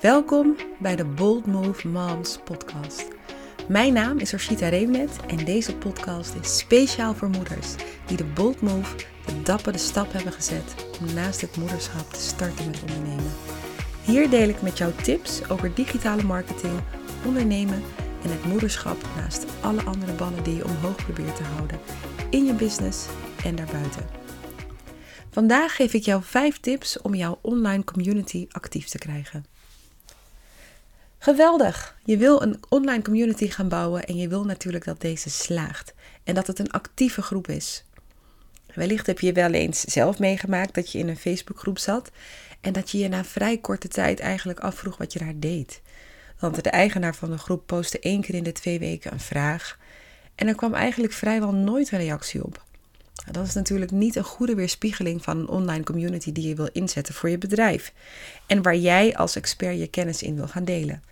Welkom bij de Bold Move Moms podcast. Mijn naam is Orshita Reemnet en deze podcast is speciaal voor moeders die de Bold Move, de dappere stap hebben gezet om naast het moederschap te starten met ondernemen. Hier deel ik met jou tips over digitale marketing, ondernemen en het moederschap naast alle andere ballen die je omhoog probeert te houden in je business en daarbuiten. Vandaag geef ik jou 5 tips om jouw online community actief te krijgen. Geweldig! Je wil een online community gaan bouwen en je wil natuurlijk dat deze slaagt en dat het een actieve groep is. Wellicht heb je wel eens zelf meegemaakt dat je in een Facebookgroep zat en dat je je na vrij korte tijd eigenlijk afvroeg wat je daar deed. Want de eigenaar van de groep postte één keer in de twee weken een vraag en er kwam eigenlijk vrijwel nooit een reactie op. Dat is natuurlijk niet een goede weerspiegeling van een online community die je wil inzetten voor je bedrijf en waar jij als expert je kennis in wil gaan delen.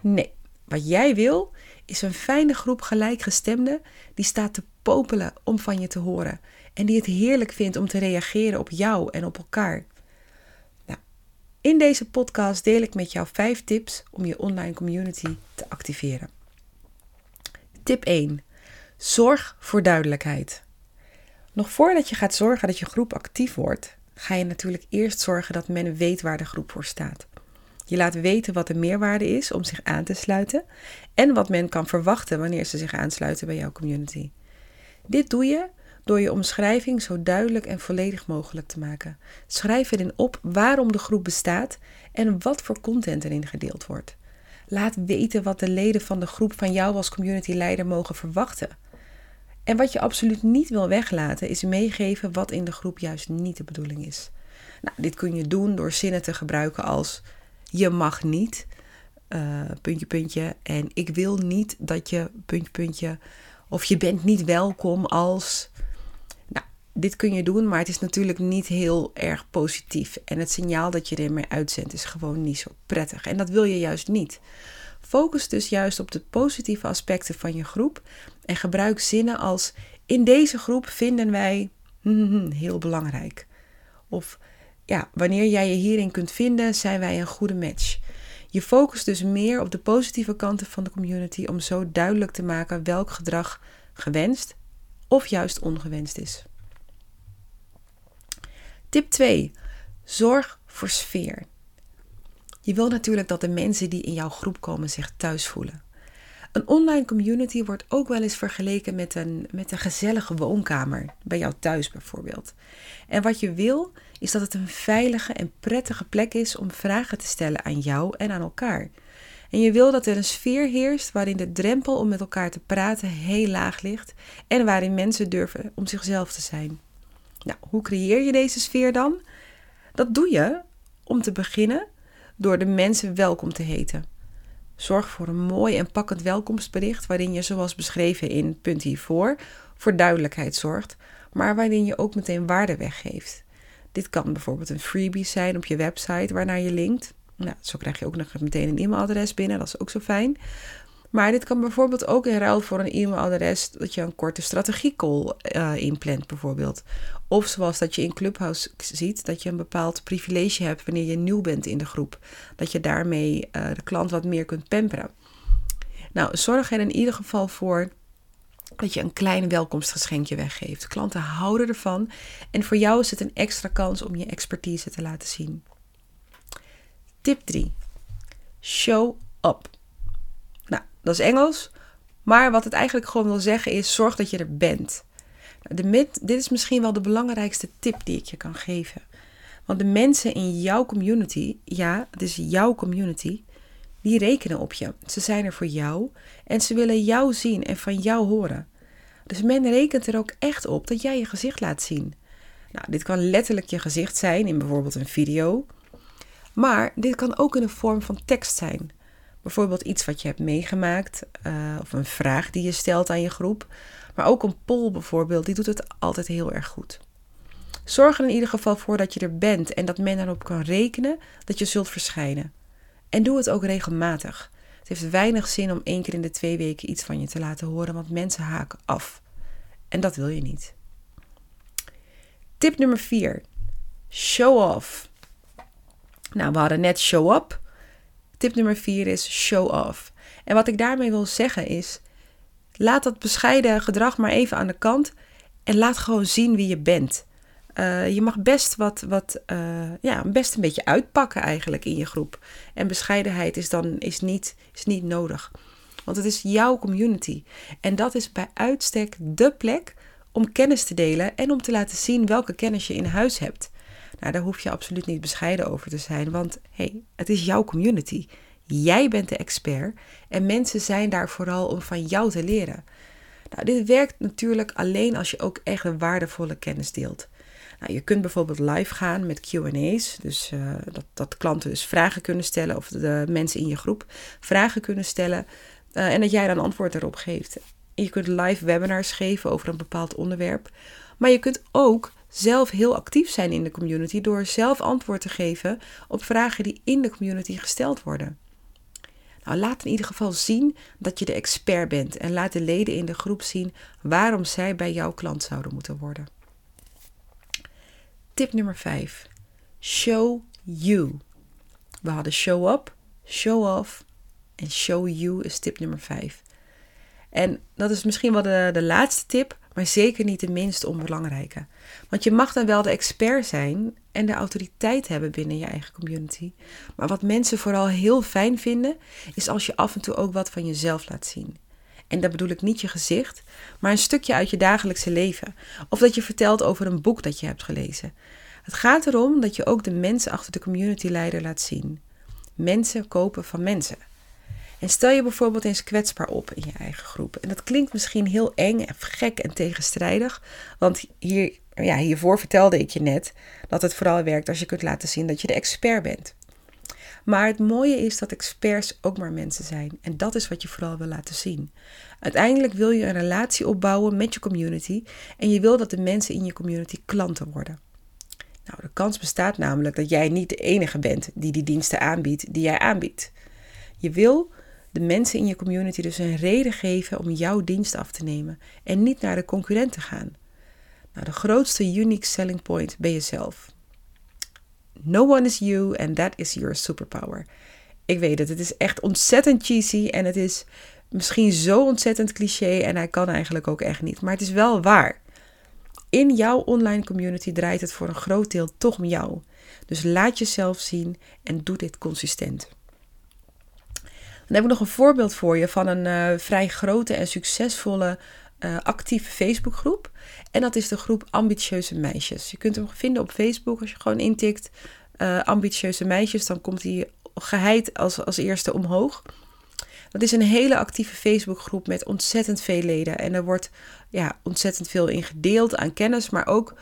Nee, wat jij wil is een fijne groep gelijkgestemden die staat te popelen om van je te horen en die het heerlijk vindt om te reageren op jou en op elkaar. Nou, in deze podcast deel ik met jou vijf tips om je online community te activeren. Tip 1. Zorg voor duidelijkheid. Nog voordat je gaat zorgen dat je groep actief wordt, ga je natuurlijk eerst zorgen dat men weet waar de groep voor staat. Je laat weten wat de meerwaarde is om zich aan te sluiten en wat men kan verwachten wanneer ze zich aansluiten bij jouw community. Dit doe je door je omschrijving zo duidelijk en volledig mogelijk te maken. Schrijf erin op waarom de groep bestaat en wat voor content erin gedeeld wordt. Laat weten wat de leden van de groep van jou als community leider mogen verwachten. En wat je absoluut niet wil weglaten, is meegeven wat in de groep juist niet de bedoeling is. Nou, dit kun je doen door zinnen te gebruiken als je mag niet, uh, puntje, puntje, en ik wil niet dat je, puntje, puntje, of je bent niet welkom als. Nou, dit kun je doen, maar het is natuurlijk niet heel erg positief. En het signaal dat je ermee uitzendt is gewoon niet zo prettig. En dat wil je juist niet. Focus dus juist op de positieve aspecten van je groep en gebruik zinnen als: In deze groep vinden wij heel belangrijk. Of ja, wanneer jij je hierin kunt vinden, zijn wij een goede match. Je focust dus meer op de positieve kanten van de community om zo duidelijk te maken welk gedrag gewenst of juist ongewenst is. Tip 2. Zorg voor sfeer. Je wil natuurlijk dat de mensen die in jouw groep komen zich thuis voelen. Een online community wordt ook wel eens vergeleken met een, met een gezellige woonkamer, bij jou thuis bijvoorbeeld. En wat je wil, is dat het een veilige en prettige plek is om vragen te stellen aan jou en aan elkaar. En je wil dat er een sfeer heerst waarin de drempel om met elkaar te praten heel laag ligt en waarin mensen durven om zichzelf te zijn. Nou, hoe creëer je deze sfeer dan? Dat doe je om te beginnen door de mensen welkom te heten. Zorg voor een mooi en pakkend welkomstbericht waarin je, zoals beschreven in punt hiervoor, voor duidelijkheid zorgt, maar waarin je ook meteen waarde weggeeft. Dit kan bijvoorbeeld een freebie zijn op je website waarnaar je linkt. Nou, zo krijg je ook nog meteen een e-mailadres binnen, dat is ook zo fijn. Maar dit kan bijvoorbeeld ook in ruil voor een e-mailadres dat je een korte strategiecall uh, inplant bijvoorbeeld. Of zoals dat je in Clubhouse ziet, dat je een bepaald privilege hebt wanneer je nieuw bent in de groep. Dat je daarmee uh, de klant wat meer kunt pamperen. Nou, zorg er in ieder geval voor dat je een klein welkomstgeschenkje weggeeft. Klanten houden ervan en voor jou is het een extra kans om je expertise te laten zien. Tip 3. Show up. Dat is Engels, maar wat het eigenlijk gewoon wil zeggen is: zorg dat je er bent. Nou, de dit is misschien wel de belangrijkste tip die ik je kan geven. Want de mensen in jouw community, ja, het is jouw community, die rekenen op je. Ze zijn er voor jou en ze willen jou zien en van jou horen. Dus men rekent er ook echt op dat jij je gezicht laat zien. Nou, dit kan letterlijk je gezicht zijn in bijvoorbeeld een video. Maar dit kan ook in de vorm van tekst zijn. Bijvoorbeeld iets wat je hebt meegemaakt uh, of een vraag die je stelt aan je groep. Maar ook een poll bijvoorbeeld, die doet het altijd heel erg goed. Zorg er in ieder geval voor dat je er bent en dat men erop kan rekenen dat je zult verschijnen. En doe het ook regelmatig. Het heeft weinig zin om één keer in de twee weken iets van je te laten horen, want mensen haken af. En dat wil je niet. Tip nummer 4. Show off. Nou, we hadden net show up. Tip nummer 4 is show off. En wat ik daarmee wil zeggen is: laat dat bescheiden gedrag maar even aan de kant en laat gewoon zien wie je bent. Uh, je mag best wat, wat uh, ja, best een beetje uitpakken eigenlijk in je groep. En bescheidenheid is dan is niet, is niet nodig. Want het is jouw community. En dat is bij uitstek de plek om kennis te delen en om te laten zien welke kennis je in huis hebt. Nou, daar hoef je absoluut niet bescheiden over te zijn, want hey, het is jouw community. Jij bent de expert en mensen zijn daar vooral om van jou te leren. Nou, dit werkt natuurlijk alleen als je ook echt waardevolle kennis deelt. Nou, je kunt bijvoorbeeld live gaan met QA's. Dus uh, dat, dat klanten dus vragen kunnen stellen, of de mensen in je groep vragen kunnen stellen. Uh, en dat jij dan antwoord erop geeft. Je kunt live webinars geven over een bepaald onderwerp. Maar je kunt ook zelf heel actief zijn in de community door zelf antwoord te geven op vragen die in de community gesteld worden. Nou, laat in ieder geval zien dat je de expert bent en laat de leden in de groep zien waarom zij bij jouw klant zouden moeten worden. Tip nummer 5. Show you. We hadden show up, show off en show you is tip nummer 5. En dat is misschien wel de, de laatste tip, maar zeker niet de minst onbelangrijke. Want je mag dan wel de expert zijn en de autoriteit hebben binnen je eigen community. Maar wat mensen vooral heel fijn vinden, is als je af en toe ook wat van jezelf laat zien. En dat bedoel ik niet je gezicht, maar een stukje uit je dagelijkse leven. Of dat je vertelt over een boek dat je hebt gelezen. Het gaat erom dat je ook de mensen achter de communityleider laat zien. Mensen kopen van mensen. En stel je bijvoorbeeld eens kwetsbaar op in je eigen groep. En dat klinkt misschien heel eng en gek en tegenstrijdig. Want hier, ja, hiervoor vertelde ik je net dat het vooral werkt als je kunt laten zien dat je de expert bent. Maar het mooie is dat experts ook maar mensen zijn. En dat is wat je vooral wil laten zien. Uiteindelijk wil je een relatie opbouwen met je community. En je wil dat de mensen in je community klanten worden. Nou, de kans bestaat namelijk dat jij niet de enige bent die die diensten aanbiedt die jij aanbiedt. Je wil de mensen in je community dus een reden geven om jouw dienst af te nemen en niet naar de concurrent te gaan. Nou, de grootste unique selling point ben jezelf. No one is you and that is your superpower. Ik weet het, het is echt ontzettend cheesy en het is misschien zo ontzettend cliché en hij kan eigenlijk ook echt niet, maar het is wel waar. In jouw online community draait het voor een groot deel toch om jou. Dus laat jezelf zien en doe dit consistent. Dan heb ik nog een voorbeeld voor je van een uh, vrij grote en succesvolle uh, actieve Facebookgroep. En dat is de groep Ambitieuze Meisjes. Je kunt hem vinden op Facebook als je gewoon intikt uh, Ambitieuze Meisjes. Dan komt hij geheid als, als eerste omhoog. Dat is een hele actieve Facebookgroep met ontzettend veel leden. En er wordt ja, ontzettend veel in gedeeld aan kennis, maar ook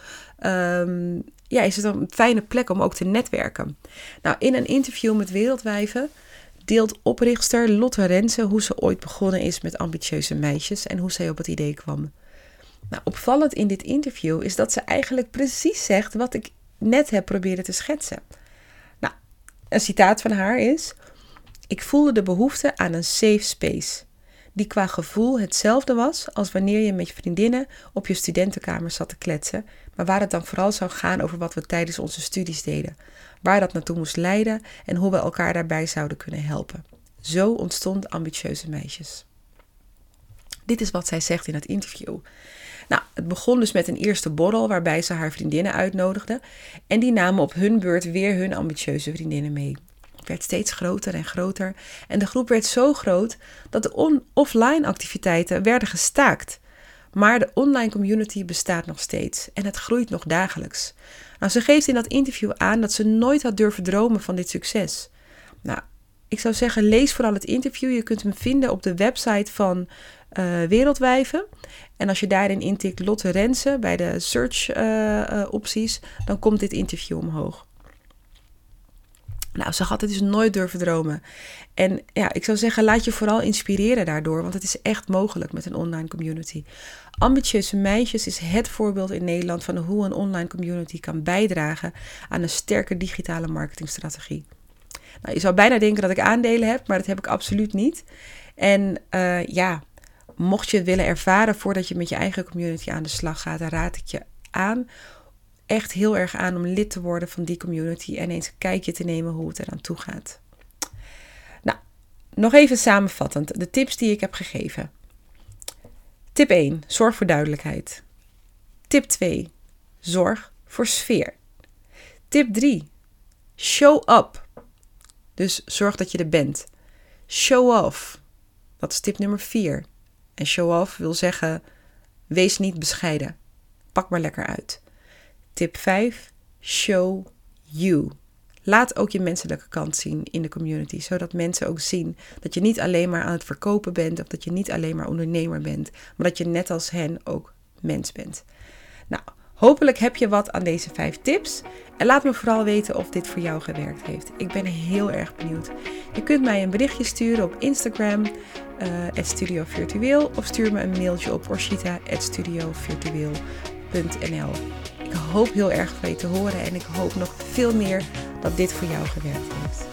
um, ja, is het een fijne plek om ook te netwerken. Nou, in een interview met Wereldwijven deelt oprichter Lotte Rensen hoe ze ooit begonnen is met ambitieuze meisjes en hoe zij op het idee kwam. Nou, opvallend in dit interview is dat ze eigenlijk precies zegt wat ik net heb proberen te schetsen. Nou, een citaat van haar is: Ik voelde de behoefte aan een safe space, die qua gevoel hetzelfde was als wanneer je met je vriendinnen op je studentenkamer zat te kletsen, maar waar het dan vooral zou gaan over wat we tijdens onze studies deden, waar dat naartoe moest leiden en hoe we elkaar daarbij zouden kunnen helpen. Zo ontstond ambitieuze meisjes. Dit is wat zij zegt in het interview. Nou, het begon dus met een eerste borrel waarbij ze haar vriendinnen uitnodigde. En die namen op hun beurt weer hun ambitieuze vriendinnen mee. Werd steeds groter en groter. En de groep werd zo groot dat de offline activiteiten werden gestaakt. Maar de online community bestaat nog steeds en het groeit nog dagelijks. Nou, ze geeft in dat interview aan dat ze nooit had durven dromen van dit succes. Nou, ik zou zeggen, lees vooral het interview. Je kunt hem vinden op de website van uh, Wereldwijven. En als je daarin intikt Lotte Rensen bij de search uh, uh, opties, dan komt dit interview omhoog. Nou, ze had het dus nooit durven dromen. En ja, ik zou zeggen, laat je vooral inspireren daardoor, want het is echt mogelijk met een online community. Ambitieuze Meisjes is het voorbeeld in Nederland van hoe een online community kan bijdragen aan een sterke digitale marketingstrategie. Nou, je zou bijna denken dat ik aandelen heb, maar dat heb ik absoluut niet. En uh, ja, mocht je het willen ervaren voordat je met je eigen community aan de slag gaat, dan raad ik je aan echt heel erg aan om lid te worden van die community en eens een kijkje te nemen hoe het eraan toe gaat. nog even samenvattend de tips die ik heb gegeven. Tip 1. Zorg voor duidelijkheid. Tip 2. Zorg voor sfeer. Tip 3. Show up. Dus zorg dat je er bent. Show off. Dat is tip nummer 4. En show off wil zeggen: wees niet bescheiden. Pak maar lekker uit. Tip 5. Show you. Laat ook je menselijke kant zien in de community, zodat mensen ook zien dat je niet alleen maar aan het verkopen bent of dat je niet alleen maar ondernemer bent, maar dat je net als hen ook mens bent. Nou, hopelijk heb je wat aan deze vijf tips en laat me vooral weten of dit voor jou gewerkt heeft. Ik ben heel erg benieuwd. Je kunt mij een berichtje sturen op Instagram, uh, Studio Virtueel, of stuur me een mailtje op orshita.studiovirtueel.nl. Ik hoop heel erg van je te horen en ik hoop nog veel meer dat dit voor jou gewerkt heeft.